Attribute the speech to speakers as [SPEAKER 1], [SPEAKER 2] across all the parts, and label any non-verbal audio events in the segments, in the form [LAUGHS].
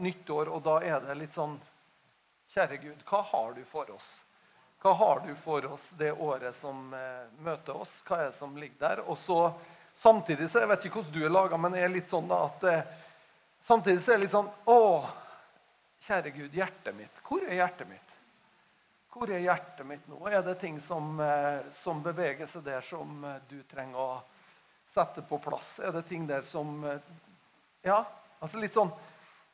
[SPEAKER 1] nyttår, og da er det litt sånn Kjære Gud, hva har du for oss? Hva har du for oss det året som eh, møter oss? Hva er det som ligger der? Og så Samtidig så Jeg vet ikke hvordan du er laga, men jeg er litt sånn da at eh, samtidig så er det litt sånn Å, kjære Gud, hjertet mitt. Hvor er hjertet mitt? Hvor er hjertet mitt nå? Er det ting som, eh, som beveger seg der, som du trenger å sette på plass? Er det ting der som Ja, altså litt sånn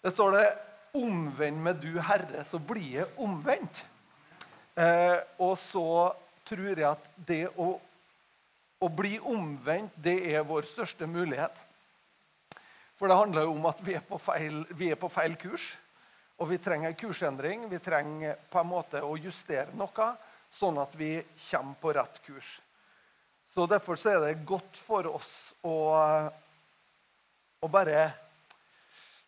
[SPEAKER 1] Det står det 'Omvend med du, Herre, så blir jeg omvendt'. Eh, og så tror jeg at det å, å bli omvendt, det er vår største mulighet. For det handler jo om at vi er på feil, vi er på feil kurs. Og vi trenger en kursendring. Vi trenger på en måte å justere noe, sånn at vi kommer på rett kurs. Så Derfor så er det godt for oss å, å bare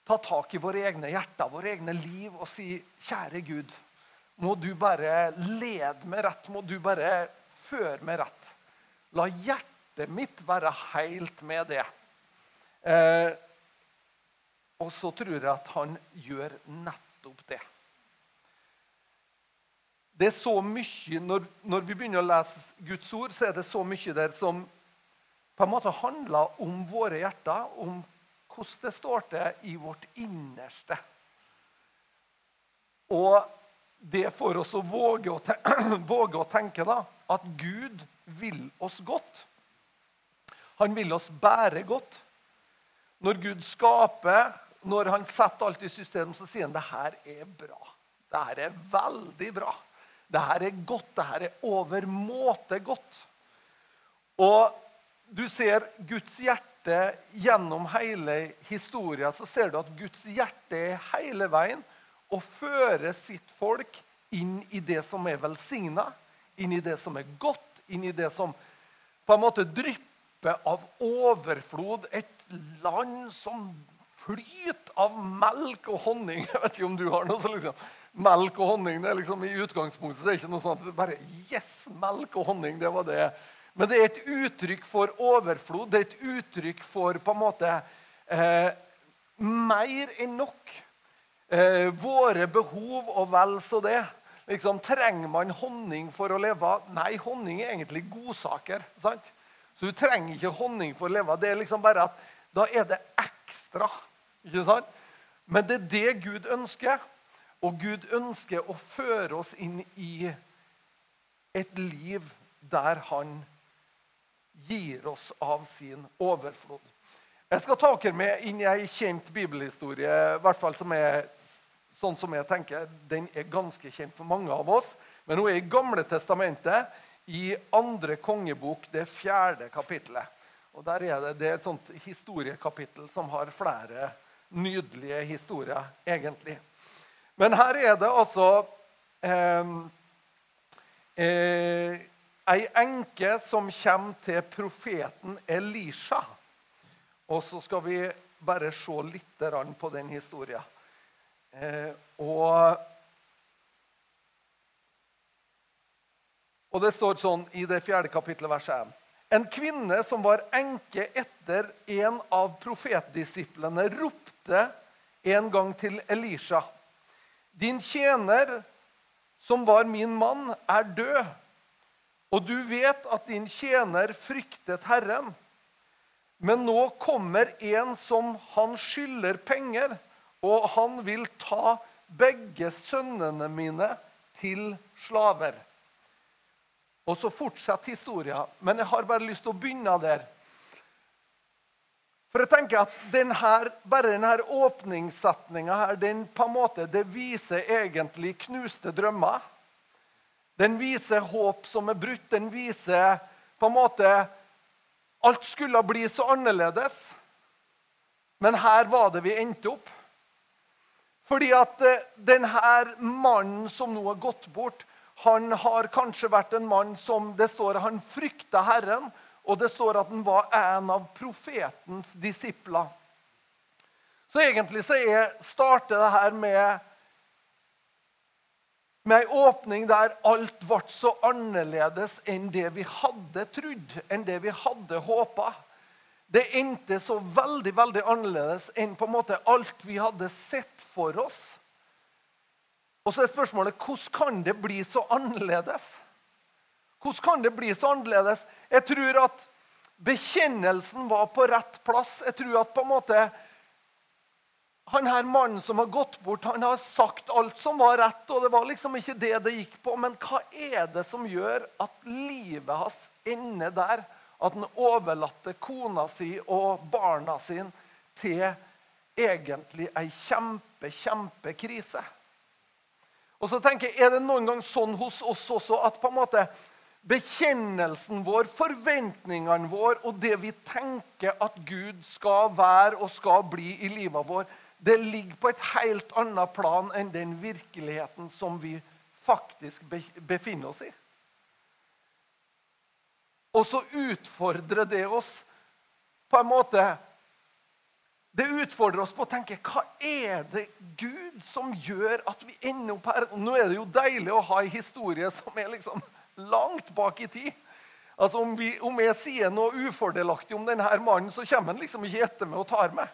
[SPEAKER 1] ta tak i våre egne hjerter, våre egne liv, og si, kjære Gud, må du bare lede meg rett. Må du bare føre meg rett. La hjertet mitt være helt med det. Eh, og så tror jeg at han gjør nettopp det. Det er så mye, når, når, vi begynner å lese Guds ord, så er det så mye der som på en måte handler om våre hjerter, om hvordan det står til i vårt innerste. Og det får oss å våge å, [CLEARS THROAT] våge å tenke da, at Gud vil oss godt. Han vil oss bære godt. Når Gud skaper, når han setter alt i system, så sier han det her er bra. Det her er veldig bra. Det her er godt. Det her er overmåte godt. Og du ser Guds hjerte hjerte gjennom hele historien så ser du at Guds hjerte er hele veien å føre sitt folk inn i det som er velsigna, inn i det som er godt, inn i det som på en måte drypper av overflod. Et land som flyter av melk og honning. [LAUGHS] Jeg vet ikke om du har noe sånt. liksom, Melk og honning det er liksom i utgangspunktet det er ikke noe det bare Yes, melk og honning, det var det men det er et uttrykk for overflod. Det er et uttrykk for på en måte eh, mer enn nok. Eh, våre behov og vel så det. Liksom, trenger man honning for å leve? Nei, honning er egentlig godsaker. sant? Så du trenger ikke honning for å leve. Det er liksom bare at da er det ekstra. ikke sant? Men det er det Gud ønsker. Og Gud ønsker å føre oss inn i et liv der han gir oss av sin overflod. Jeg skal ta dere med inn i ei kjent bibelhistorie, i hvert fall som er, sånn som jeg tenker, den er ganske kjent for mange av oss. Men hun er i Gamle testamentet, i andre kongebok, det fjerde kapittelet. Og der er det, det er et sånt historiekapittel som har flere nydelige historier, egentlig. Men her er det altså eh, eh, ei enke som kommer til profeten Elisha. Og så skal vi bare se litt på den historien. Eh, og, og det står sånn i det fjerde kapittelet, vers 1. En kvinne som var enke etter en av profetdisiplene, ropte en gang til Elisha. Din tjener, som var min mann, er død. Og du vet at din tjener fryktet Herren. Men nå kommer en som han skylder penger, og han vil ta begge sønnene mine til slaver. Og så fortsetter historien. Men jeg har bare lyst til å begynne der. For jeg tenker at denne, Bare denne åpningssetninga her, den på en måte, det viser egentlig knuste drømmer. Den viser håp som er brutt. Den viser på en måte Alt skulle bli så annerledes. Men her var det vi endte opp. Fordi at eh, denne mannen som nå har gått bort, han har kanskje vært en mann som det står han frykta Herren, og det står at han var en av profetens disipler. Så egentlig så er, starter det her med med ei åpning der alt ble så annerledes enn det vi hadde trodd, enn det vi hadde håpa. Det endte så veldig veldig annerledes enn på en måte alt vi hadde sett for oss. Og så er spørsmålet hvordan kan det bli så annerledes? Hvordan kan det bli så annerledes? Jeg tror at bekjennelsen var på rett plass. Jeg tror at på en måte han her mannen som har gått bort, han har sagt alt som var rett. og Det var liksom ikke det det gikk på. Men hva er det som gjør at livet hans ender der? At han overlater kona si og barna sine til egentlig ei kjempe, kjempekrise. Og så tenker jeg, Er det noen gang sånn hos oss også at på en måte bekjennelsen vår, forventningene våre og det vi tenker at Gud skal være og skal bli i livet vår, det ligger på et helt annet plan enn den virkeligheten som vi faktisk befinner oss i? Og så utfordrer det oss på en måte Det utfordrer oss på å tenke hva er det Gud som gjør at vi ender opp her? Nå er det jo deilig å ha en historie som er liksom langt bak i tid. Altså Om, vi, om jeg sier noe ufordelaktig om denne mannen, så kommer han liksom ikke etter meg og tar meg.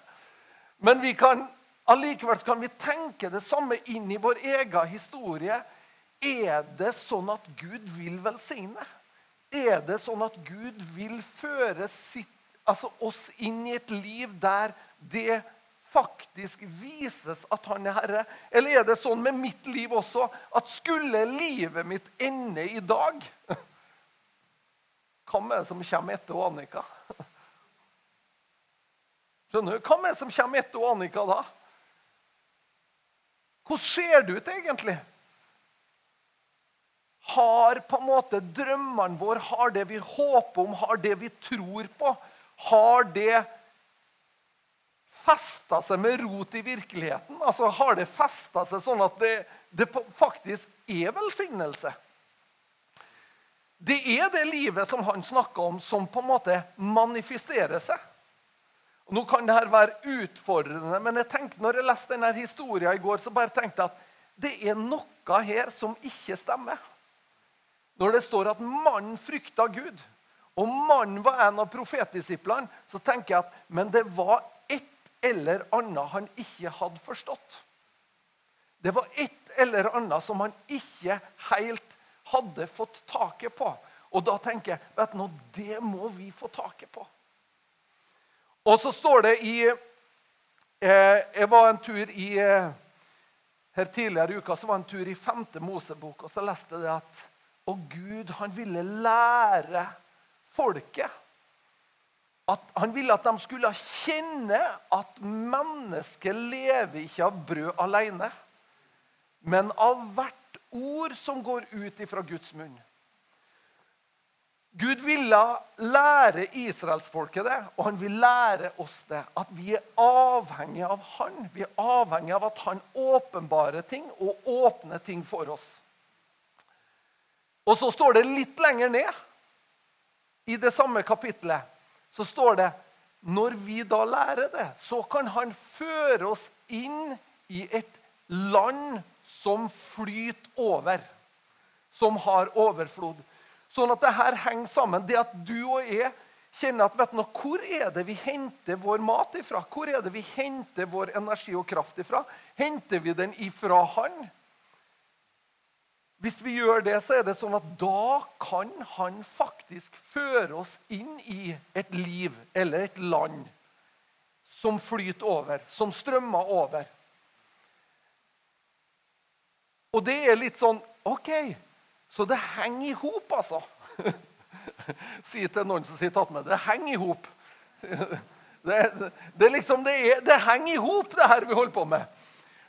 [SPEAKER 1] Men kan, allikevel kan vi tenke det samme inn i vår egen historie. Er det sånn at Gud vil velsigne? Er det sånn at Gud vil føre sitt, altså oss inn i et liv der det faktisk vises at han er herre? Eller er det sånn med mitt liv også at skulle livet mitt ende i dag Hva med det som kommer etter Annika? Skjønner du? Hvem er det som kommer etter Annika da? Hvordan ser det ut egentlig? har på en måte drømmene våre, har det vi håper om, har det vi tror på, har det festa seg med rot i virkeligheten? Altså Har det festa seg sånn at det, det faktisk er velsignelse? Det er det livet som han snakka om, som på en måte manifesterer seg. Nå kan dette være utfordrende, men jeg tenkte, når jeg leste denne historien i går, så bare tenkte jeg at det er noe her som ikke stemmer. Når det står at mannen frykta Gud, og mannen var en av profetdisiplene, så tenker jeg at men det var et eller annet han ikke hadde forstått. Det var et eller annet som han ikke helt hadde fått taket på. Og da tenker jeg vet du, det må vi få taket på. Og så står det i eh, Jeg var en tur i eh, her Tidligere i uka så var en tur i 5. Mosebok, og så leste jeg det at og Gud han ville lære folket at Han ville at de skulle kjenne at mennesket lever ikke av brød alene, men av hvert ord som går ut ifra Guds munn. Gud ville lære israelsfolket det, og han vil lære oss det. At vi er avhengig av han. Vi er avhengig av at han åpenbarer ting og åpner ting for oss. Og så står det litt lenger ned i det samme kapitlet så står det når vi da lærer det, så kan han føre oss inn i et land som flyter over. Som har overflod. Sånn at det her henger sammen. Det at du og jeg kjenner at vet du, Hvor er det vi henter vår mat ifra? Hvor er det vi henter vår energi og kraft ifra? Henter vi den ifra Han? Hvis vi gjør det, så er det sånn at da kan han faktisk føre oss inn i et liv eller et land som flyter over, som strømmer over. Og det er litt sånn OK, så det henger i hop, altså. [LAUGHS] si til noen som sitter attmed. Det henger i hop. [LAUGHS] Det, det, liksom, det, det henger i hop, det her vi holder på med.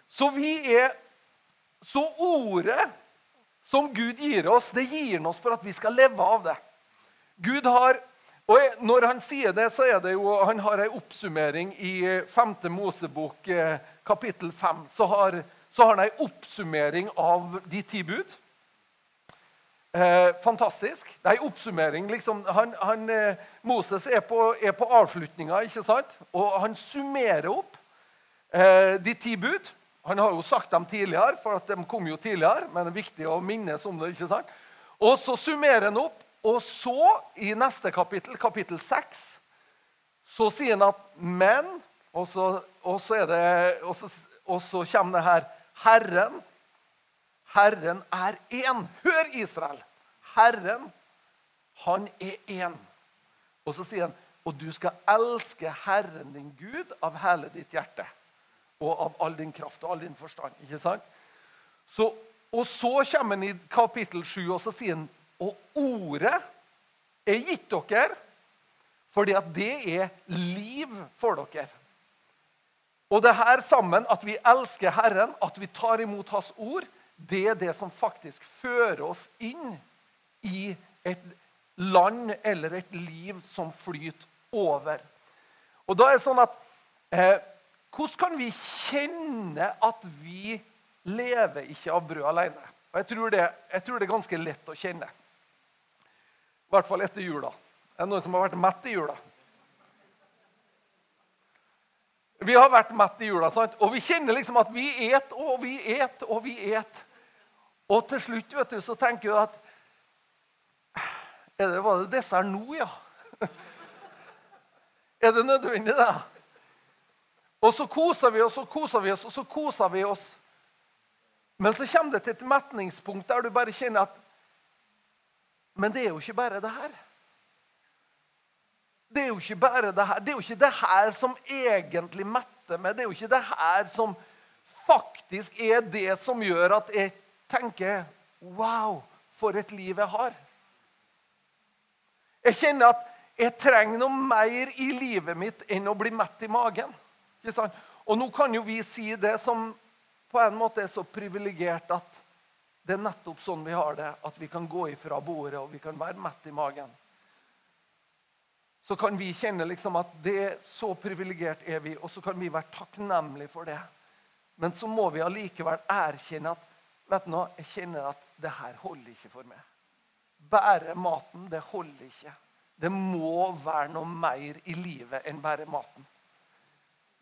[SPEAKER 1] Så vi er Så ordet som Gud gir oss, det gir han oss for at vi skal leve av det. Gud har, og Når han sier det, så er det jo, han har en oppsummering i 5. Mosebok eh, kapittel 5. Så har, så har han en oppsummering av de ti bud. Eh, fantastisk. Det er en oppsummering. Liksom, han, han, eh, Moses er på, er på avslutninga, ikke sant? og han summerer opp eh, de ti bud. Han har jo sagt dem tidligere, for de kom jo tidligere, men det er viktig å minnes om det. ikke sant? Og så summerer han opp, og så, i neste kapittel, kapittel 6, Så sier han at 'men', og så, og så, det, og så, og så kommer det her 'Herren'. Herren er én. Hør, Israel! Herren, han er én. Og så sier han og du skal elske Herren din Gud av hele ditt hjerte og av all din kraft og all din forstand. ikke sant? Så, og så kommer han i kapittel 7 og så sier han og ordet er gitt dere fordi at det er liv for dere. Og det her sammen, at vi elsker Herren, at vi tar imot Hans ord, det er det som faktisk fører oss inn i et land eller et liv som flyter over. Og da er det sånn at eh, Hvordan kan vi kjenne at vi lever ikke av brød alene? Og jeg tror, det, jeg tror det er ganske lett å kjenne. I hvert fall etter jula. Det Er noen som har vært mett i jula? Vi har vært mett i jula, sant? og vi kjenner liksom at vi et og vi et og vi et. Og til slutt vet du, så tenker du at er det, Var det dessert nå, ja? [LAUGHS] Er det nødvendig, det? Og så koser vi oss og koser vi oss, og så koser vi oss. Men så kommer det til et metningspunkt der du bare kjenner at Men det er jo ikke bare det her. Det er jo ikke bare det her. Det er jo ikke det her som egentlig metter meg. Det er jo ikke det her som faktisk er det som gjør at jeg tenker Wow, for et liv jeg har. Jeg kjenner at jeg trenger noe mer i livet mitt enn å bli mett i magen. Og nå kan jo vi si det som på en måte er så privilegert at det er nettopp sånn vi har det, at vi kan gå ifra bordet og vi kan være mett i magen så kan vi kjenne liksom at det er så privilegert er vi, og så kan vi være takknemlige for det. Men så må vi allikevel erkjenne at vet du nå, jeg kjenner at det her holder ikke for meg. Bare maten, det holder ikke. Det må være noe mer i livet enn bare maten.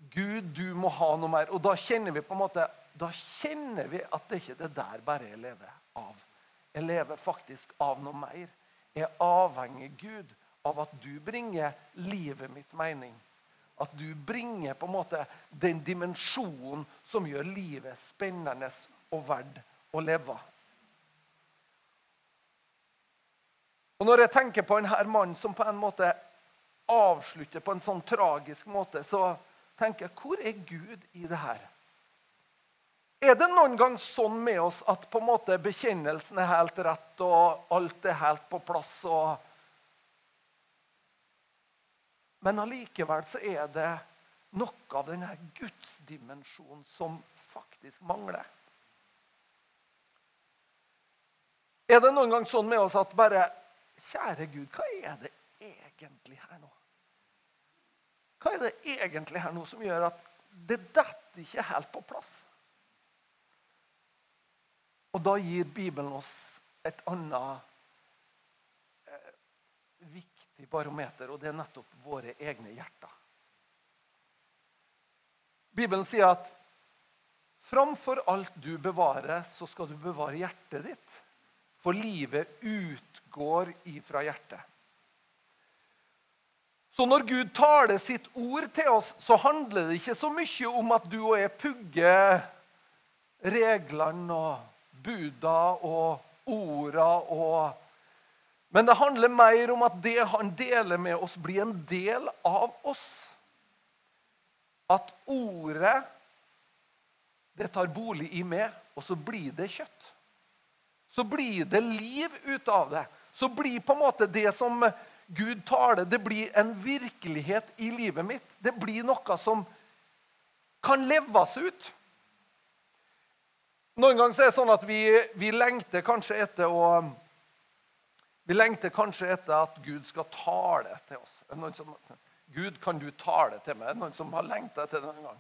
[SPEAKER 1] Gud, du må ha noe mer. Og da kjenner vi på en måte, da kjenner vi at det ikke er det der bare jeg lever av. Jeg lever faktisk av noe mer. Jeg er avhengig Gud av at du bringer livet mitt mening. At du bringer på en måte den dimensjonen som gjør livet spennende og verdt å leve. Og Når jeg tenker på denne mannen som på en måte avslutter på en sånn tragisk måte, så tenker jeg hvor er Gud i det her? Er det noen gang sånn med oss at på en måte bekjennelsen er helt rett, og alt er helt på plass? og men allikevel så er det noe av denne gudsdimensjonen som faktisk mangler. Er det noen gang sånn med oss at bare Kjære Gud, hva er det egentlig her nå? Hva er det egentlig her nå som gjør at det detter ikke helt på plass? Og da gir Bibelen oss et annet viktig barometer, og det er nettopp våre egne hjerter. Bibelen sier at framfor alt du bevarer, så skal du bevare hjertet ditt. For livet utgår ifra hjertet. Så når Gud taler sitt ord til oss, så handler det ikke så mye om at du og jeg pugger reglene og buda og orda og men det handler mer om at det han deler med oss, blir en del av oss. At ordet, det tar bolig i meg, og så blir det kjøtt. Så blir det liv ut av det. Så blir på en måte det som Gud taler, det blir en virkelighet i livet mitt. Det blir noe som kan leves ut. Noen ganger er det sånn at vi, vi lengter kanskje etter å vi lengter kanskje etter at Gud skal tale til oss. Som, Gud, kan du tale til meg? Noen som har lengta etter det noen gang.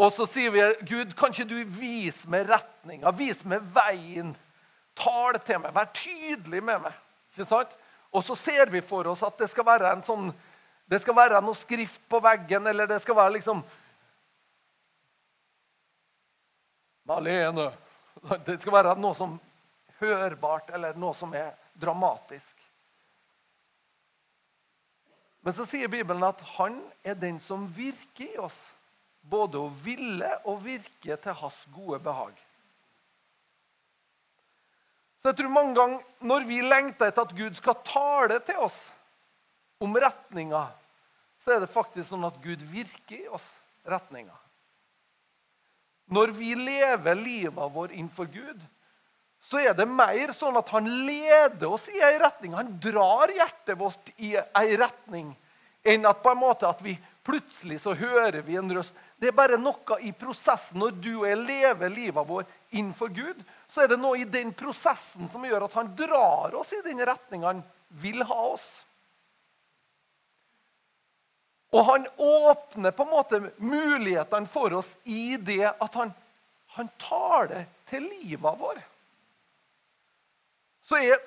[SPEAKER 1] Og så sier vi, Gud, kan ikke du vise meg retninga? Vis meg veien. Tale til meg. Vær tydelig med meg. Ikke sant? Og så ser vi for oss at det skal være en sånn det skal være noe skrift på veggen, eller det skal være liksom Malene. Det skal være noe som hørbart eller noe som er dramatisk. Men så sier Bibelen at han er den som virker i oss. Både å ville og virke til hans gode behag. Så jeg tror mange ganger når vi lengter etter at Gud skal tale til oss om retninga, så er det faktisk sånn at Gud virker i oss retninga. Når vi lever livet vårt innenfor Gud, så er det mer sånn at han leder oss i ei retning. Han drar hjertet vårt i ei retning, enn at på en måte at vi plutselig så hører vi en røst. Det er bare noe i prosessen. Når du og jeg lever livet vår innenfor Gud, så er det noe i den prosessen som gjør at han drar oss i den retninga han vil ha oss. Og han åpner på en måte mulighetene for oss i det at han, han tar det til livet vårt. Så jeg,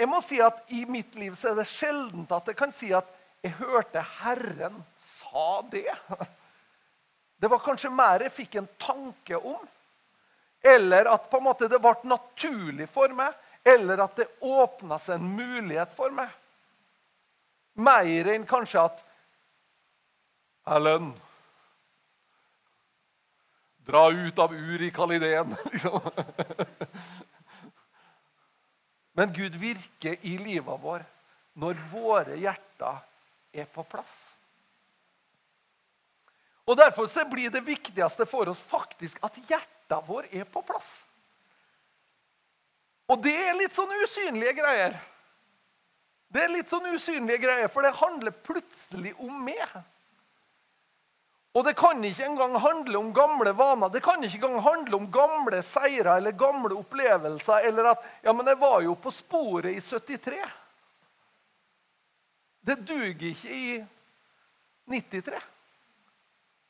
[SPEAKER 1] jeg må si at i mitt liv så er det sjelden at jeg kan si at jeg hørte Herren sa det. Det var kanskje mer jeg fikk en tanke om. Eller at på en måte det ble naturlig for meg. Eller at det åpna seg en mulighet for meg. Mer enn kanskje at Erlend Dra ut av ur i Kalideen. [LAUGHS] Liksom. Men Gud virker i livet vår når våre hjerter er på plass. Og Derfor blir det viktigste for oss faktisk at hjertet vår er på plass. Og det er litt sånn usynlige greier. Det er litt sånn usynlige greier, For det handler plutselig om meg. Og det kan ikke engang handle om gamle vaner. Det kan ikke engang handle om gamle seire eller gamle opplevelser. Eller at ja, men 'jeg var jo på sporet i 73'. Det duger ikke i 93.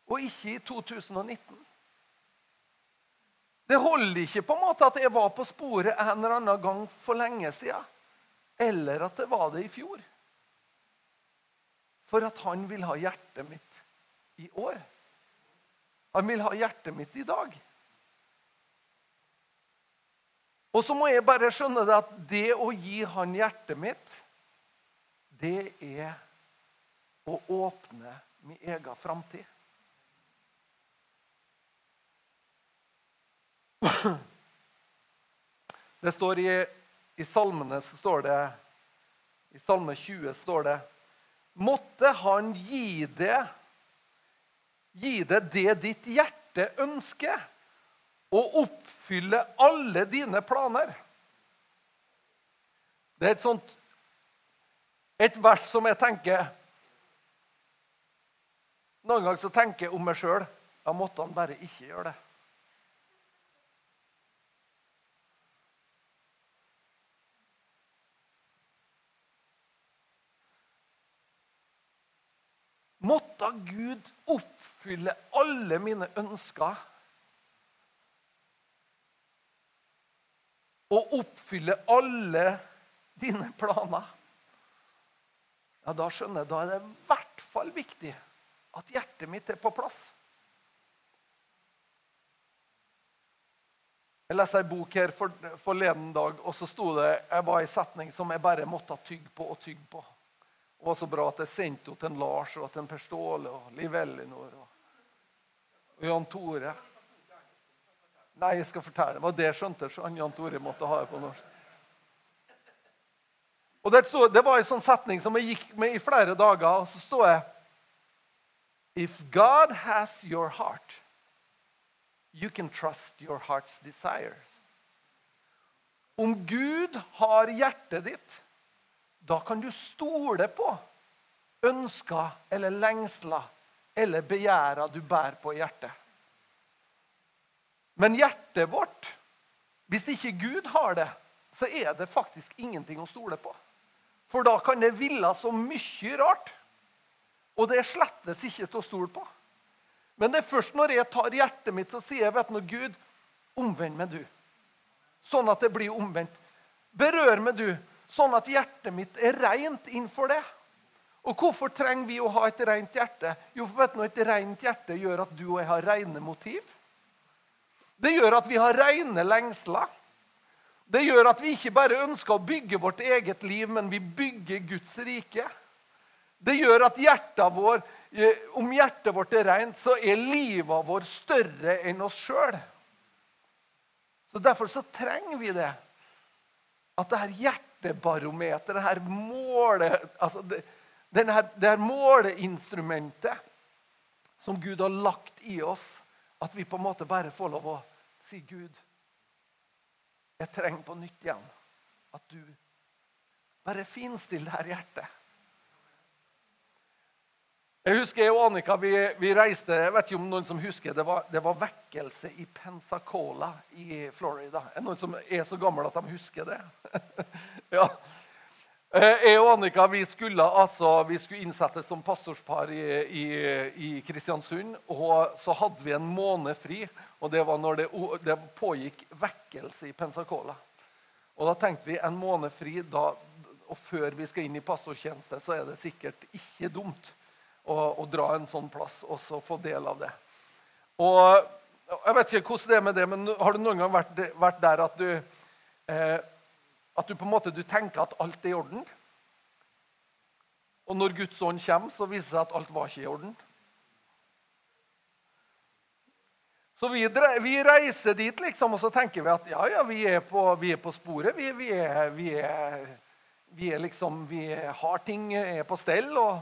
[SPEAKER 1] Og ikke i 2019. Det holder ikke på en måte at jeg var på sporet en eller annen gang for lenge siden. Eller at det var det i fjor. For at han vil ha hjertet mitt i år. Han vil ha hjertet mitt i dag. Og så må jeg bare skjønne det at det å gi han hjertet mitt, det er å åpne min egen framtid. Det står i, i salmene så står det I Salme 20 står det Måtte han gi det gi deg det ditt hjerte ønsker, og oppfylle alle dine planer. Det er et sånt et vers som jeg tenker Noen ganger så tenker jeg om meg sjøl da måtte han bare ikke gjøre det. Måtte Gud opp oppfylle alle mine ønsker. Og oppfylle alle dine planer. Ja, Da skjønner jeg, da er det i hvert fall viktig at hjertet mitt er på plass. Jeg leste ei bok her forleden dag, og så sto det jeg var en setning som jeg bare måtte tygge på og tygge på. Det var så bra at jeg sendte henne til Lars og til Per Ståle og Liv Ellinor. Og og Jan Tore. Nei, jeg skal fortelle. Det var det jeg skjønte, så Jan Tore måtte ha det på norsk. Og det var en sånn setning som jeg gikk med i flere dager, og så står jeg If God has your heart, you can trust your heart's desires. Om Gud har hjertet ditt, da kan du stole på ønsker eller lengsler eller begjæra du bærer på hjertet. Men hjertet vårt, hvis ikke Gud har det, så er det faktisk ingenting å stole på. For da kan det ville så mye rart. Og det er slettes ikke til å stole på. Men det er først når jeg tar hjertet mitt og sier vet du, Gud, omvend meg, du. Sånn at det blir omvendt. Berør meg, du, sånn at hjertet mitt er rent innenfor det. Og hvorfor trenger vi å ha et rent hjerte? Jo, for vet du, Et rent hjerte gjør at du og jeg har rene motiv. Det gjør at vi har rene lengsler. Det gjør at vi ikke bare ønsker å bygge vårt eget liv, men vi bygger Guds rike. Det gjør at hjertet vår, eh, om hjertet vårt er rent, så er livet vår større enn oss sjøl. Derfor så trenger vi det. At det her hjertebarometeret, det her målet altså det, her, det her måleinstrumentet som Gud har lagt i oss, at vi på en måte bare får lov å si Gud, jeg trenger på nytt igjen at du bare finstiller det her hjertet. Jeg husker jeg og Annika vi, vi, reiste jeg vet ikke om noen som husker, det var, det var vekkelse i Pensacola i Florida. Er det noen som er så gammel at de husker det? [LAUGHS] ja. Eh, jeg og Annika vi skulle, altså, vi skulle innsettes som pastorspar i, i, i, Kristiansund. Og så hadde vi en måned fri, og det var når det, det pågikk vekkelse i Pensacola. Og da tenkte vi en måned fri, da, og før vi skal inn i pastortjeneste, så er det sikkert ikke dumt å dra en sånn plass og så få del av det. Og Jeg vet ikke hvordan det er med det, men har du noen gang vært, vært der at du, eh, at du på en måte tenker at alt er i orden? Og når Guds ånd kommer, så viser det seg at alt var ikke i orden. Så vi, vi, reiser dit, liksom, og så tenker vi at ja, ja, vi er på, vi er på sporet. Vi, vi, er, vi, er, vi er liksom Vi har ting er på stell. og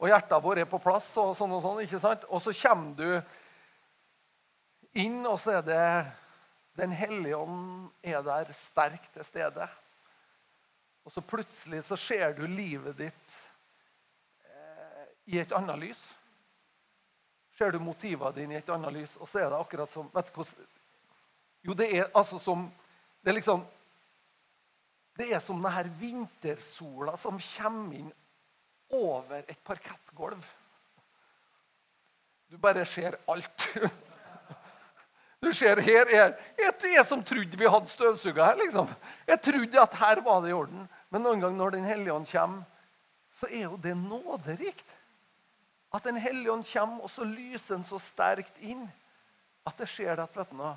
[SPEAKER 1] og hjertet vårt er på plass, og sånn og sånn. ikke sant? Og så kommer du inn, og så er det Den hellige ånd er der sterkt til stede. Og så plutselig så ser du livet ditt eh, i et annet lys. Ser du motivene dine i et annet lys, og så er det akkurat som vet du hvordan, Jo, det er altså som Det er liksom det er som denne vintersola som kommer inn over et parkettgulv. Du bare ser alt. [LAUGHS] Du ser her er Jeg som trodde vi hadde støvsuga her. liksom. Jeg trodde at her var det i orden. Men noen gang når Den hellige ånd kommer, så er jo det nåderikt. At Den hellige ånd kommer, og så lyser den så sterkt inn at det skjer at vet du noe,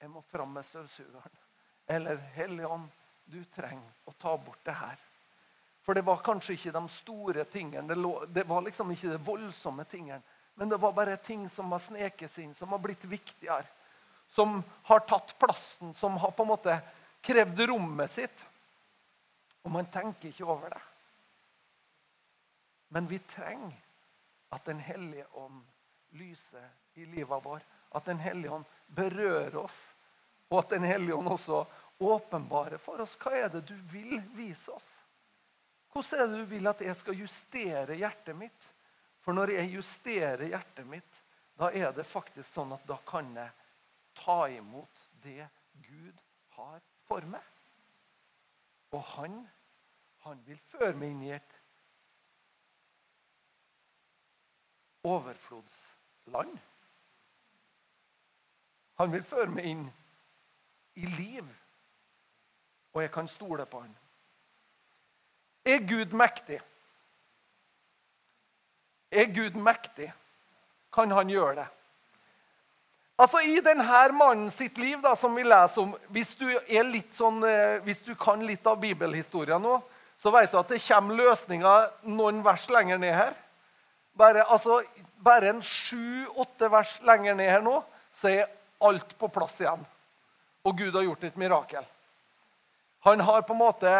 [SPEAKER 1] jeg må fram med støvsugeren. Eller Hellige ånd, du trenger å ta bort det her. For det var kanskje ikke de store tingene. Det, lå, det var liksom ikke de voldsomme tingene. Men det var bare ting som var sneket inn, som har blitt viktigere. Som har tatt plassen, som har på en måte krevd rommet sitt. Og man tenker ikke over det. Men vi trenger at Den hellige ånd lyser i livet vår. At Den hellige ånd berører oss. Og at Den hellige ånd også åpenbarer for oss hva er det du vil vise oss. Hvordan er det du vil at jeg skal justere hjertet mitt? For når jeg justerer hjertet mitt, da er det faktisk sånn at da kan jeg ta imot det Gud har for meg. Og han, han vil føre meg inn i et overflodsland. Han vil føre meg inn i liv, og jeg kan stole på han. Er Gud mektig? Er Gud mektig? Kan han gjøre det? Altså I denne mannen sitt liv, da, som vi leser om Hvis du, sånn, eh, hvis du kan litt av bibelhistorien nå, så vet du at det kommer løsninger noen vers lenger ned her. Bare, altså, bare en sju-åtte vers lenger ned her nå, så er alt på plass igjen. Og Gud har gjort et mirakel. Han har på en måte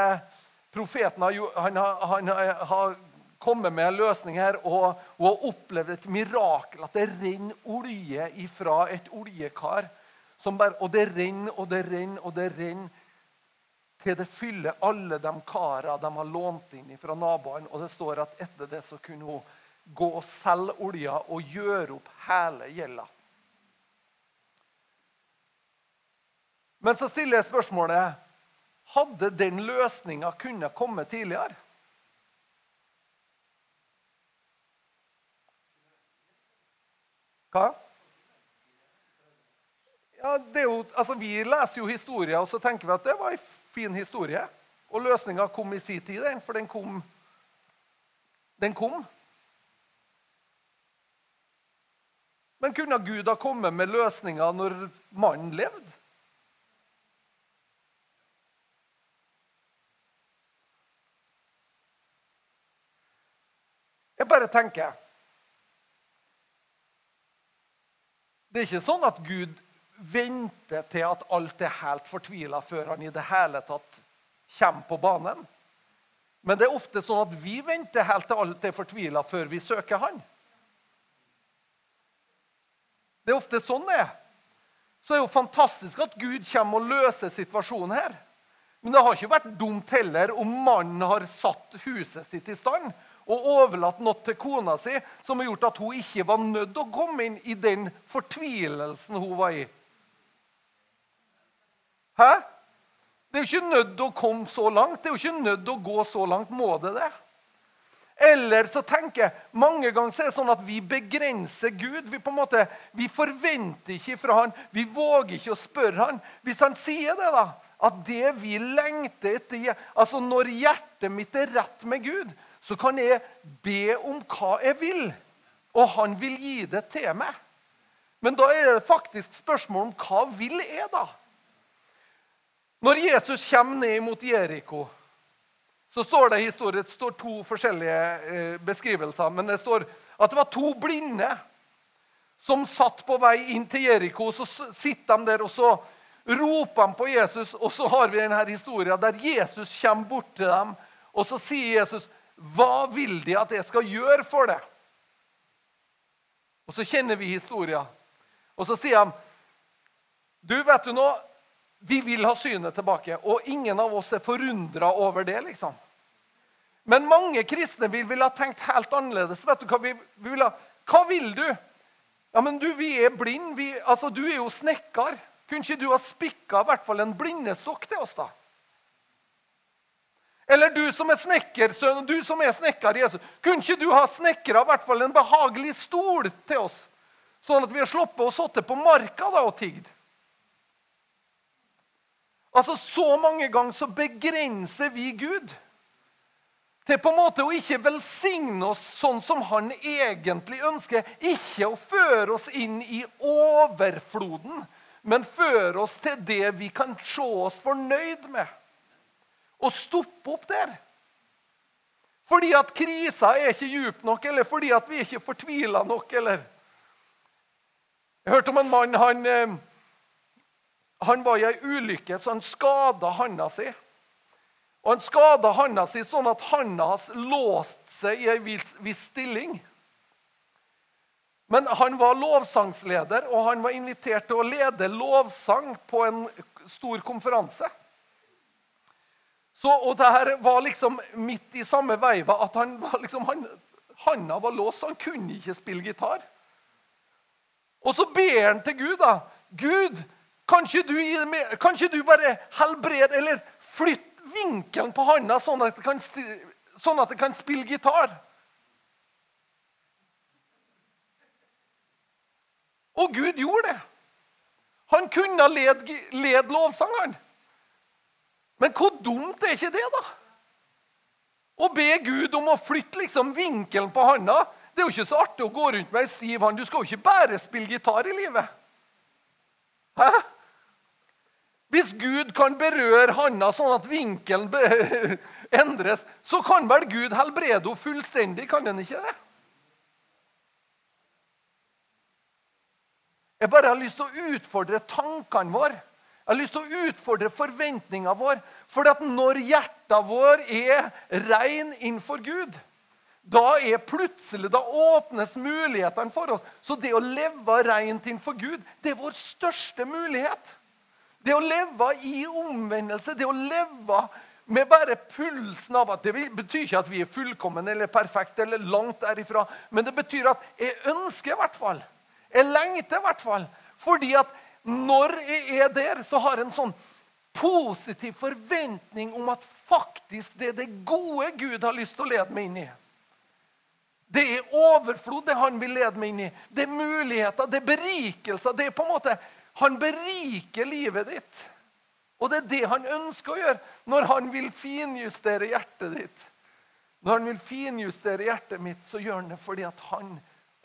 [SPEAKER 1] Profeten har, han har, han har kommet med en løsning her og, og opplevd et mirakel. At det renner olje fra et oljekar. Bare, og det renner og det renner og det renner til det fyller alle de karene de har lånt inn fra naboene. Og det står at etter det så kunne hun gå og selge olja og gjøre opp hele gjelda. Men så stiller jeg spørsmålet hadde den løsninga kunnet komme tidligere? Hva? Ja, jo, altså, vi leser jo historier, og så tenker vi at det var en fin historie. Og løsninga kom i sin tid, for den kom. Den kom. Men kunne Gud ha kommet med løsninga når mannen levde? Jeg bare tenker Det er ikke sånn at Gud venter til at alt er helt fortvila før han i det hele tatt kommer på banen. Men det er ofte sånn at vi venter helt til alt er fortvila før vi søker Han. Det er ofte sånn det er. Så det er jo fantastisk at Gud kommer og løser situasjonen her. Men det har ikke vært dumt heller om mannen har satt huset sitt i stand og overlatt noe til kona si som har gjort at hun ikke var nødt til å komme inn i den fortvilelsen hun var i. Hæ? Det er jo ikke nødt å komme så langt. Det er jo ikke nødt å gå så langt. Må det det? Eller så tenker jeg mange ganger er det sånn at vi begrenser Gud. Vi på en måte, vi forventer ikke fra han, vi våger ikke å spørre han. Hvis han sier det, da, at det vi lengter etter altså Når hjertet mitt er rett med Gud, så kan jeg be om hva jeg vil, og han vil gi det til meg. Men da er det faktisk spørsmål om hva vil jeg, da? Når Jesus kommer ned mot Jeriko, så står det i historien, det står to forskjellige eh, beskrivelser. Men det står at det var to blinde som satt på vei inn til Jeriko. Så sitter de der, og så roper de på Jesus. Og så har vi denne historien der Jesus kommer bort til dem, og så sier Jesus hva vil de at jeg skal gjøre for det? Og så kjenner vi historien. Og så sier han, du, vet du nå, vi vil ha synet tilbake. Og ingen av oss er forundra over det. liksom. Men mange kristne vil, vil ha tenkt helt annerledes. Vet du hva vi, vi vil ha? Hva vil du? Ja, men du, Vi er blinde. Altså, du er jo snekker. Kunne ikke du ha spikka en blindestokk til oss, da? Eller du som er snekkersønn, du som er snekker Jesus. Kunne ikke du ha snekra i hvert en behagelig stol til oss? Sånn at vi har sluppet å sitte på marka da og tigd? Altså, Så mange ganger så begrenser vi Gud til på en måte å ikke velsigne oss sånn som han egentlig ønsker. Ikke å føre oss inn i overfloden, men føre oss til det vi kan se oss fornøyd med å stoppe opp der. Fordi at krisa er ikke djup nok, eller fordi at vi er ikke fortvila nok. eller... Jeg hørte om en mann han, eh, han var i ei ulykke, så han skada handa si. Og Han skada handa si sånn at handa hans låste seg i ei viss stilling. Men han var lovsangsleder, og han var invitert til å lede lovsang på en stor konferanse. Så, og det her var liksom midt i samme veiva at han var liksom, han, handa var låst, så han kunne ikke spille gitar. Og så ber han til Gud, da. Gud, kan ikke du, kan ikke du bare helbrede eller flytte vinkelen på handa, sånn at det kan, sånn at det kan spille gitar? Og Gud gjorde det. Han kunne led, led lovsangeren. Men hvor dumt er ikke det, da? Å be Gud om å flytte liksom vinkelen på handa. Det er jo ikke så artig å gå rundt med ei stiv hånd. Du skal jo ikke bare spille gitar i livet. Hæ? Hvis Gud kan berøre handa sånn at vinkelen [LAUGHS] endres, så kan vel Gud helbrede henne fullstendig? Kan han ikke det? Jeg bare har lyst til å utfordre tankene våre. Jeg har lyst til å utfordre forventninga vår. For at når hjertet vår er rein innenfor Gud, da er plutselig, da åpnes mulighetene for oss. Så det å leve reint innenfor Gud, det er vår største mulighet. Det å leve i omvendelse, det å leve med bare pulsen av at Det betyr ikke at vi er fullkomne eller perfekte eller langt derifra, men det betyr at jeg ønsker i hvert fall. Jeg lengter i hvert fall. Fordi at når jeg er der, så har jeg en sånn positiv forventning om at faktisk det er det gode Gud har lyst til å lede meg inn i. Det er overflod, det han vil lede meg inn i. Det er muligheter, det er berikelser. det er på en måte, Han beriker livet ditt. Og det er det han ønsker å gjøre når han vil finjustere hjertet ditt. Når han vil finjustere hjertet mitt, så gjør han det fordi han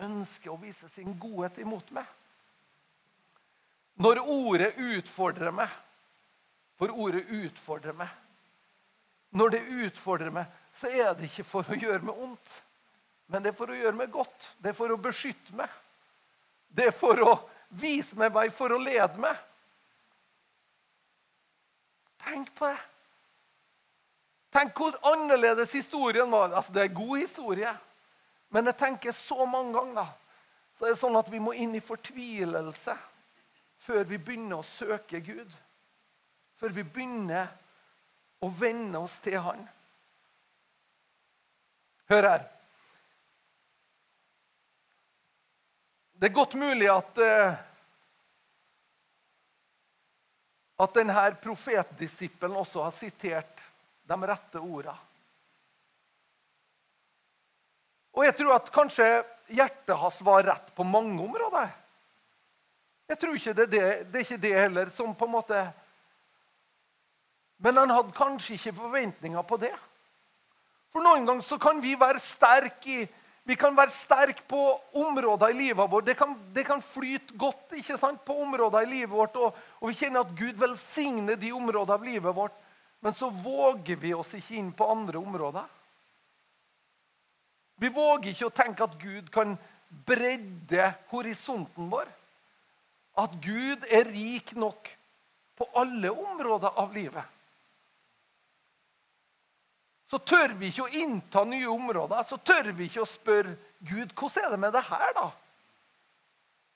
[SPEAKER 1] ønsker å vise sin godhet imot meg. Når ordet utfordrer meg For ordet utfordrer meg. Når det utfordrer meg, så er det ikke for å gjøre meg ondt. men det er for å gjøre meg godt. Det er for å beskytte meg. Det er for å vise meg vei, for å lede meg. Tenk på det. Tenk hvor annerledes historien var. Altså, Det er god historie. Men jeg tenker så mange ganger så er det sånn at vi må inn i fortvilelse før vi begynner å søke Gud. Før vi begynner å venne oss til Han. Hør her. Det er godt mulig at uh, at denne profetdisippelen også har sitert de rette orda. Og jeg tror at kanskje hjertet hans var rett på mange områder. Jeg tror ikke det, det, det er ikke det heller som på en måte Men han hadde kanskje ikke forventninger på det. For noen ganger så kan vi være sterke i vi kan være sterke på områder i livet vårt. Det kan, det kan flyte godt ikke sant, på områder i livet vårt, og, og vi kjenner at Gud velsigner de områdene av livet vårt. Men så våger vi oss ikke inn på andre områder. Vi våger ikke å tenke at Gud kan bredde horisonten vår. At Gud er rik nok på alle områder av livet så tør vi ikke å innta nye områder. Så tør vi ikke å spørre Gud hvordan er det med det her, da?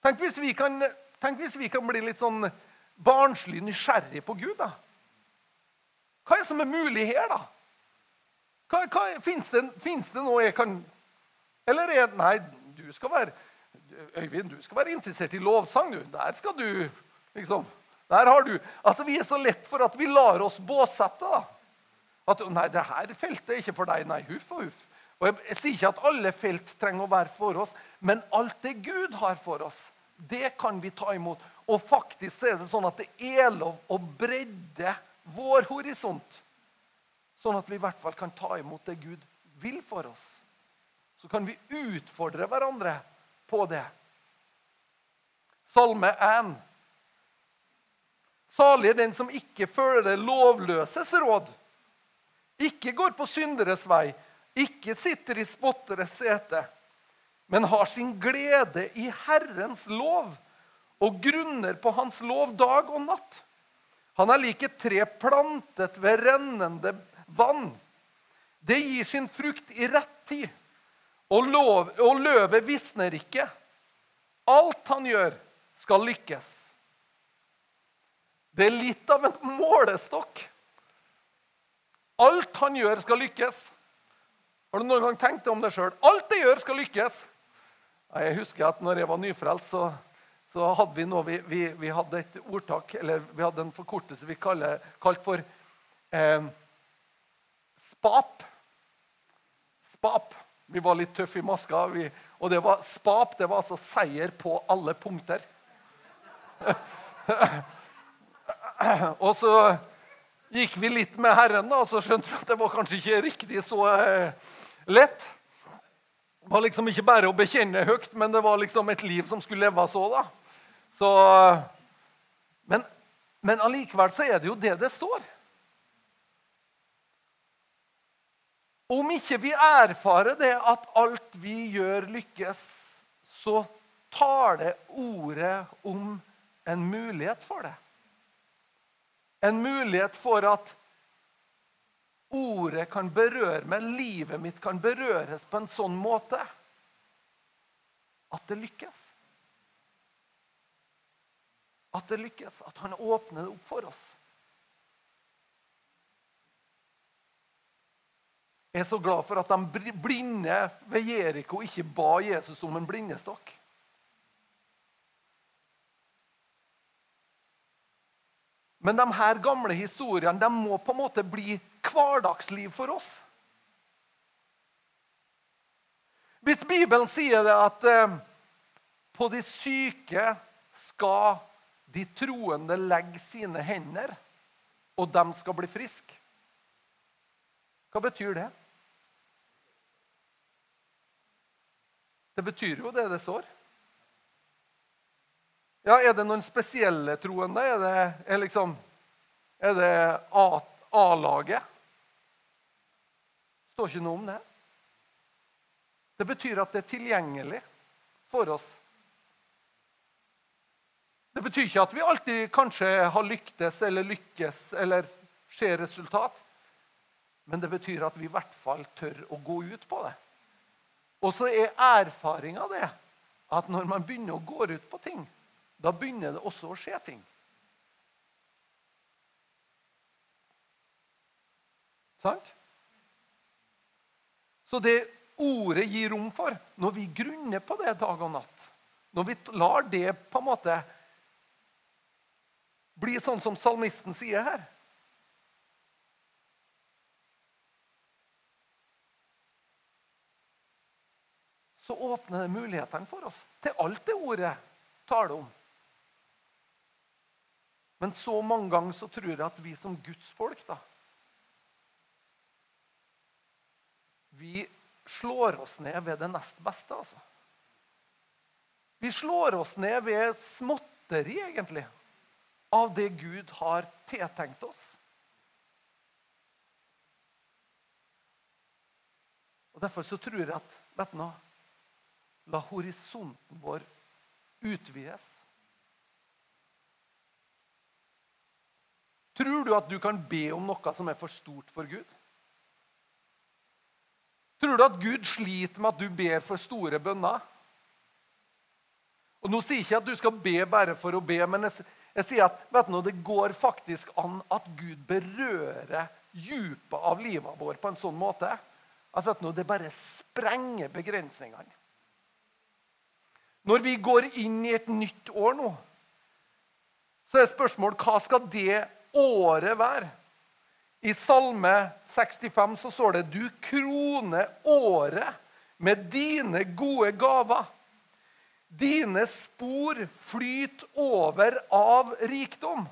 [SPEAKER 1] Tenk hvis vi kan, hvis vi kan bli litt sånn barnslig nysgjerrig på Gud. da. Hva er det som er mulig her, da? Hva, Fins det, det, noe jeg kan Eller er det Nei, du skal være Øyvind, du skal være interessert i lovsang. du. Der skal du liksom Der har du Altså, Vi er så lett for at vi lar oss båsette. da. At nei, det her feltet er ikke for deg. Nei, huff og huff. Og jeg, jeg, sier ikke at alle felt trenger å være for oss, men alt det Gud har for oss, det kan vi ta imot. Og faktisk er det sånn at det er lov å bredde vår horisont. Sånn at vi i hvert fall kan ta imot det Gud vil for oss. Så kan vi utfordre hverandre på det. Salme 1. Salig er den som ikke følger lovløses råd ikke går på synderes vei, ikke sitter i spotteres sete, men har sin glede i Herrens lov og grunner på Hans lov dag og natt. Han er lik et tre plantet ved rennende vann. Det gir sin frukt i rett tid, og, lov, og løvet visner ikke. Alt han gjør, skal lykkes. Det er litt av en målestokk Alt han gjør, skal lykkes. Har du noen gang tenkt om det sjøl? Alt jeg gjør, skal lykkes. Jeg husker at når jeg var nyfrelst, så, så hadde vi noe vi, vi, vi, hadde et ordtak, eller vi hadde en forkortelse vi kaller, kalte for eh, SPAP. SPAP. Vi var litt tøffe i maska. Vi, og det var SPAP det var altså seier på alle punkter. [LAUGHS] og så gikk vi litt med Herren, da, og så skjønte vi at det var kanskje ikke riktig så eh, lett. Det var liksom ikke bare å bekjenne høyt, men det var liksom et liv som skulle leves òg. Så, men, men allikevel så er det jo det det står. Om ikke vi erfarer det at alt vi gjør, lykkes, så tar det ordet om en mulighet for det en mulighet for at ordet kan berøre meg, livet mitt kan berøres på en sånn måte at det lykkes. At det lykkes, at han åpner det opp for oss. Jeg er så glad for at de blinde ved Jeriko ikke ba Jesus om en blindestokk. Men de her gamle historiene de må på en måte bli hverdagsliv for oss. Hvis Bibelen sier det at eh, på de syke skal de troende legge sine hender, og de skal bli friske Hva betyr det? Det betyr jo det det står. Ja, Er det noen spesielle troende? Er det, er liksom, er det A-laget? Det står ikke noe om det. Det betyr at det er tilgjengelig for oss. Det betyr ikke at vi alltid kanskje har lyktes eller lykkes eller ser resultat. Men det betyr at vi i hvert fall tør å gå ut på det. Og så er erfaringa det at når man begynner å gå ut på ting, da begynner det også å skje ting. Sant? Så det ordet gir rom for, når vi grunner på det dag og natt, når vi lar det på en måte bli sånn som salmisten sier her Så åpner det mulighetene for oss til alt det ordet taler om. Men så mange ganger så tror jeg at vi som Guds folk Vi slår oss ned ved det nest beste, altså. Vi slår oss ned ved småtteri, egentlig, av det Gud har tiltenkt oss. Og Derfor så tror jeg at vet du la horisonten vår utvides. Tror du at du kan be om noe som er for stort for Gud? Tror du at Gud sliter med at du ber for store bønner? Og Nå sier jeg ikke at du skal be bare for å be, men jeg, jeg sier at vet du, det går faktisk an at Gud berører dypet av livet vårt på en sånn måte at vet du, det bare sprenger begrensningene. Når vi går inn i et nytt år nå, så er spørsmålet hva skal det året hver. I Salme 65 så står det du kroner året med dine gode gaver. Dine spor flyter over av rikdom.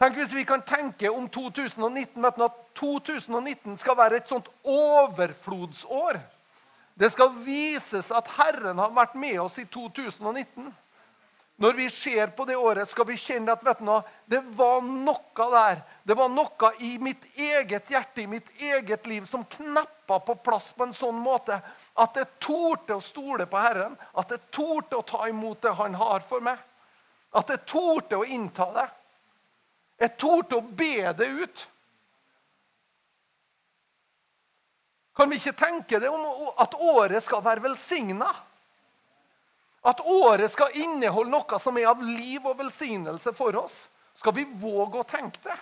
[SPEAKER 1] Tenk hvis vi kan tenke om 2019 at 2019 skal være et sånt overflodsår. Det skal vises at Herren har vært med oss i 2019. Når vi ser på det året, skal vi kjenne at du, det var noe der. Det var noe i mitt eget hjerte, i mitt eget liv, som kneppa på plass på en sånn måte at jeg torde å stole på Herren. At jeg torde å ta imot det Han har for meg. At jeg torde å innta det. Jeg torde å be det ut. Kan vi ikke tenke det om at året skal være velsigna? At året skal inneholde noe som er av liv og velsignelse for oss. Skal vi våge å tenke det?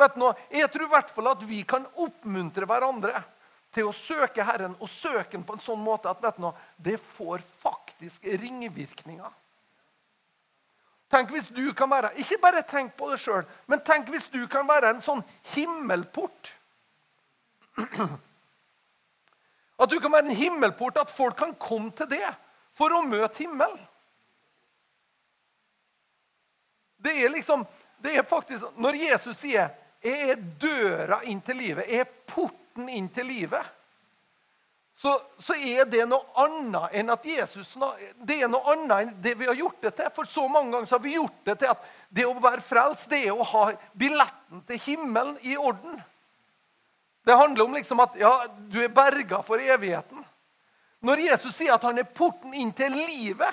[SPEAKER 1] Vet du, jeg tror i hvert fall at vi kan oppmuntre hverandre til å søke Herren og søke den på en sånn måte at vet du, det får faktisk ringvirkninger. Tenk hvis du kan være, Ikke bare tenk på det sjøl, men tenk hvis du kan være en sånn himmelport. [CLEARS THROAT] At du kan være en himmelport, at folk kan komme til det for å møte himmelen. Det er liksom, det er faktisk, Når Jesus sier 'Jeg er døra inn til livet', 'Jeg er porten inn til livet', så, så, er det noe annet enn at Jesus det er noe annet enn det vi har gjort det til. For så mange ganger så har vi gjort det til at det å være frelst det er å ha billetten til himmelen i orden. Det handler om liksom at ja, du er berga for evigheten. Når Jesus sier at han er porten inn til livet,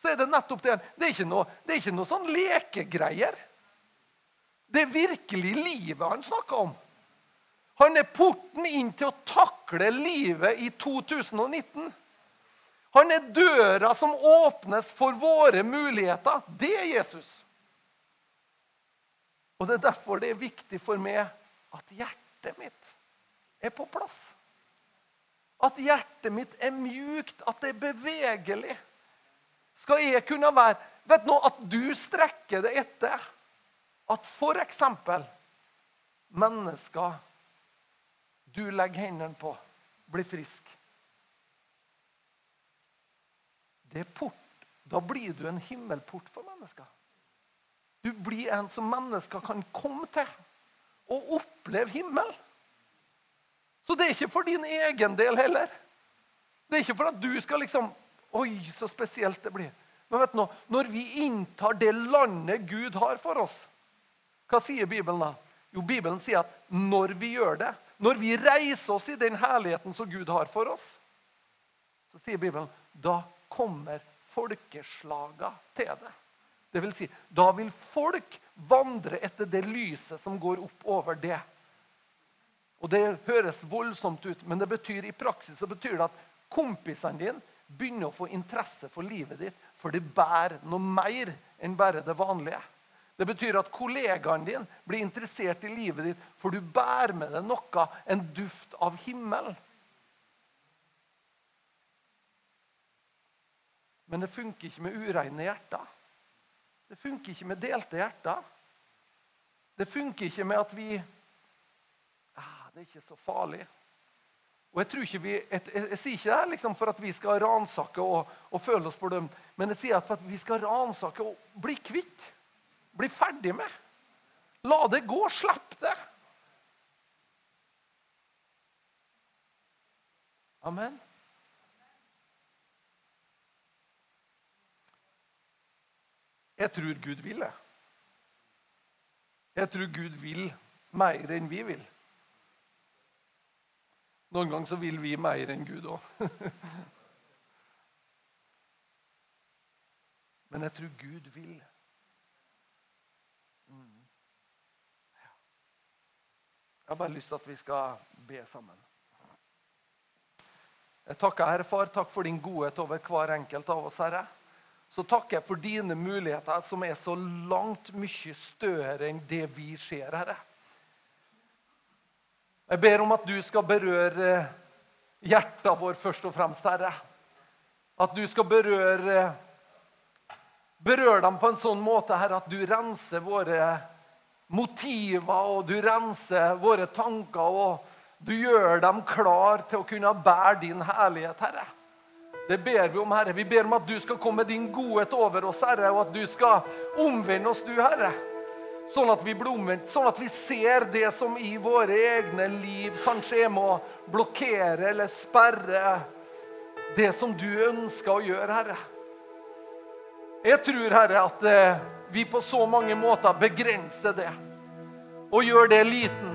[SPEAKER 1] så er det nettopp det. Det er ikke noe, er ikke noe sånn lekegreier. Det er virkelig livet han snakker om. Han er porten inn til å takle livet i 2019. Han er døra som åpnes for våre muligheter. Det er Jesus. Og Det er derfor det er viktig for meg at hjertet mitt er på plass. At hjertet mitt er mjukt, at det er bevegelig. Skal jeg kunne være Vet du at du strekker det etter at f.eks. mennesker du legger hendene på, blir friske. Det er port. Da blir du en himmelport for mennesker. Du blir en som mennesker kan komme til og oppleve himmel. Så det er ikke for din egen del heller. Det er ikke for at du skal liksom Oi, så spesielt det blir. Men vet du nå, når vi inntar det landet Gud har for oss, hva sier Bibelen da? Jo, Bibelen sier at når vi gjør det, når vi reiser oss i den herligheten som Gud har for oss, så sier Bibelen da kommer folkeslaga til det. Det vil si, da vil folk vandre etter det lyset som går opp over det. Og Det høres voldsomt ut, men det betyr i praksis så betyr det at kompisene dine begynner å få interesse for livet ditt, for det bærer noe mer enn bare det vanlige. Det betyr at kollegaen din blir interessert i livet ditt, for du bærer med deg noe, en duft av himmel. Men det funker ikke med ureine hjerter. Det funker ikke med delte hjerter. Det funker ikke med at vi Det er ikke så farlig. Og Jeg, vi, jeg, jeg, jeg sier ikke det liksom for at vi skal ransake og, og føle oss fordømt, men jeg sier at for at vi skal ransake og bli kvitt bli ferdig med. La det gå. Slipp det. Amen. Jeg tror Gud vil det. Jeg tror Gud vil mer enn vi vil. Noen ganger så vil vi mer enn Gud òg. [LAUGHS] Men jeg tror Gud vil. Jeg har bare lyst til at vi skal be sammen. Jeg takker Herre Far, takk for din godhet over hver enkelt av oss, Herre. Så takker jeg for dine muligheter, som er så langt mye større enn det vi ser, Herre. Jeg ber om at du skal berøre hjertet vår først og fremst, Herre. At du skal berøre, Berør dem på en sånn måte, Herre, at du renser våre motiver, og du renser våre tanker, og du gjør dem klar til å kunne bære din herlighet, Herre. Det ber vi om, Herre. Vi ber om at du skal komme din godhet over oss, Herre, og at du skal omvende oss, du, Herre. Sånn at vi blir omvendt, sånn at vi ser det som i våre egne liv kanskje er med å blokkere eller sperre det som du ønsker å gjøre, Herre. Jeg tror, Herre, at eh, vi på så mange måter begrenser det og gjør det liten.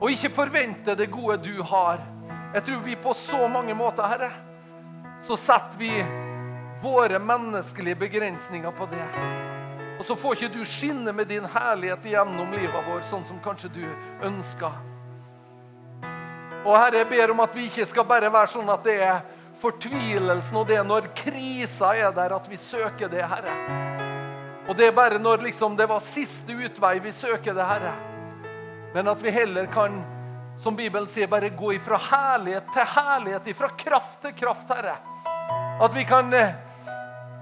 [SPEAKER 1] Og ikke forventer det gode du har. Jeg tror vi på så mange måter, Herre, så setter vi våre menneskelige begrensninger på det. Og så får ikke du skinne med din herlighet gjennom livet vår, sånn som kanskje du ønsker. Og Herre, jeg ber om at vi ikke skal bare være sånn at det er fortvilelsen og det er når krisa er der, at vi søker det, Herre. Og det er bare når liksom, det var siste utvei vi søker det, Herre. Men at vi heller kan, som Bibelen sier, bare gå ifra herlighet til herlighet, ifra kraft til kraft, Herre. At vi kan eh,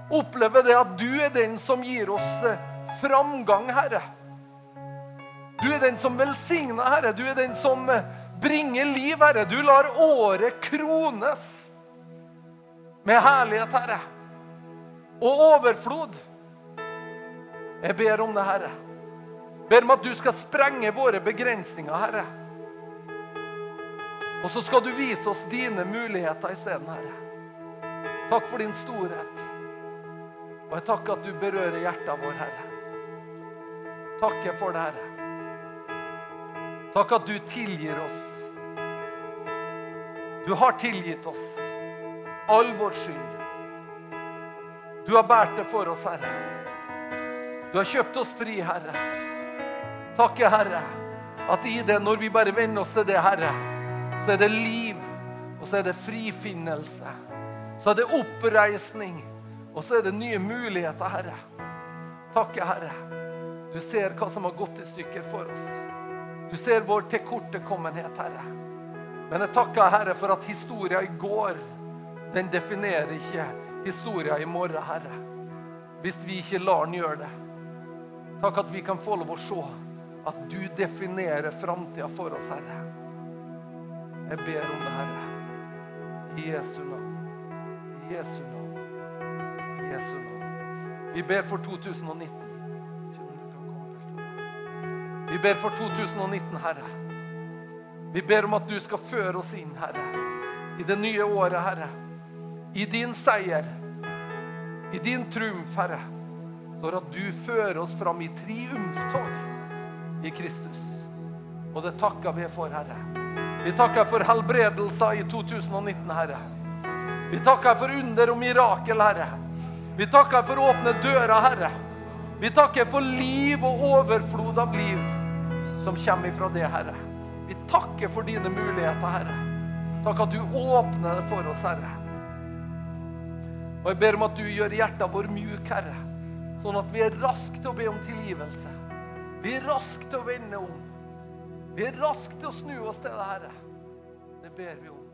[SPEAKER 1] oppleve det at du er den som gir oss eh, framgang, Herre. Du er den som velsigner, Herre. Du er den som eh, bringer liv, Herre. Du lar året krones med herlighet, Herre. Og overflod. Jeg ber om det, Herre. Ber om at du skal sprenge våre begrensninger, Herre. Og så skal du vise oss dine muligheter isteden, Herre. Takk for din storhet. Og jeg takker at du berører hjertet vår, Herre. Takker for det, Herre. Takk at du tilgir oss. Du har tilgitt oss all vår skyld. Du har båret det for oss, Herre. Du har kjøpt oss fri, Herre. Takke, Herre, at i det, når vi bare venner oss til det, Herre, så er det liv, og så er det frifinnelse. Så er det oppreisning, og så er det nye muligheter, Herre. Takke, Herre. Du ser hva som har gått i stykker for oss. Du ser vår tilkortekommenhet, Herre. Men jeg takker, Herre, for at historia i går, den definerer ikke historia i morgen, Herre. Hvis vi ikke lar den gjøre det. Takk at vi kan få lov å se at du definerer framtida for oss, Herre. Jeg ber om det, Herre. I Jesu navn. I Jesu navn. Jesu navn. Vi ber for 2019. Vi ber for 2019, Herre. Vi ber om at du skal føre oss inn, Herre, i det nye året, Herre. I din seier, i din triumf, Herre står at du fører oss fram i triumftog i Kristus. Og det takker vi for, Herre. Vi takker for helbredelser i 2019, Herre. Vi takker for under og mirakel, Herre. Vi takker for åpne dører, Herre. Vi takker for liv og overflod av liv som kommer ifra det, Herre. Vi takker for dine muligheter, Herre. Takk at du åpner det for oss, Herre. Og jeg ber om at du gjør hjertet vår mjuk, Herre, sånn at vi er raske til å be om tilgivelse. Vi er raske til å vende om. Vi er raske til å snu oss til det, Herre. Det ber vi om.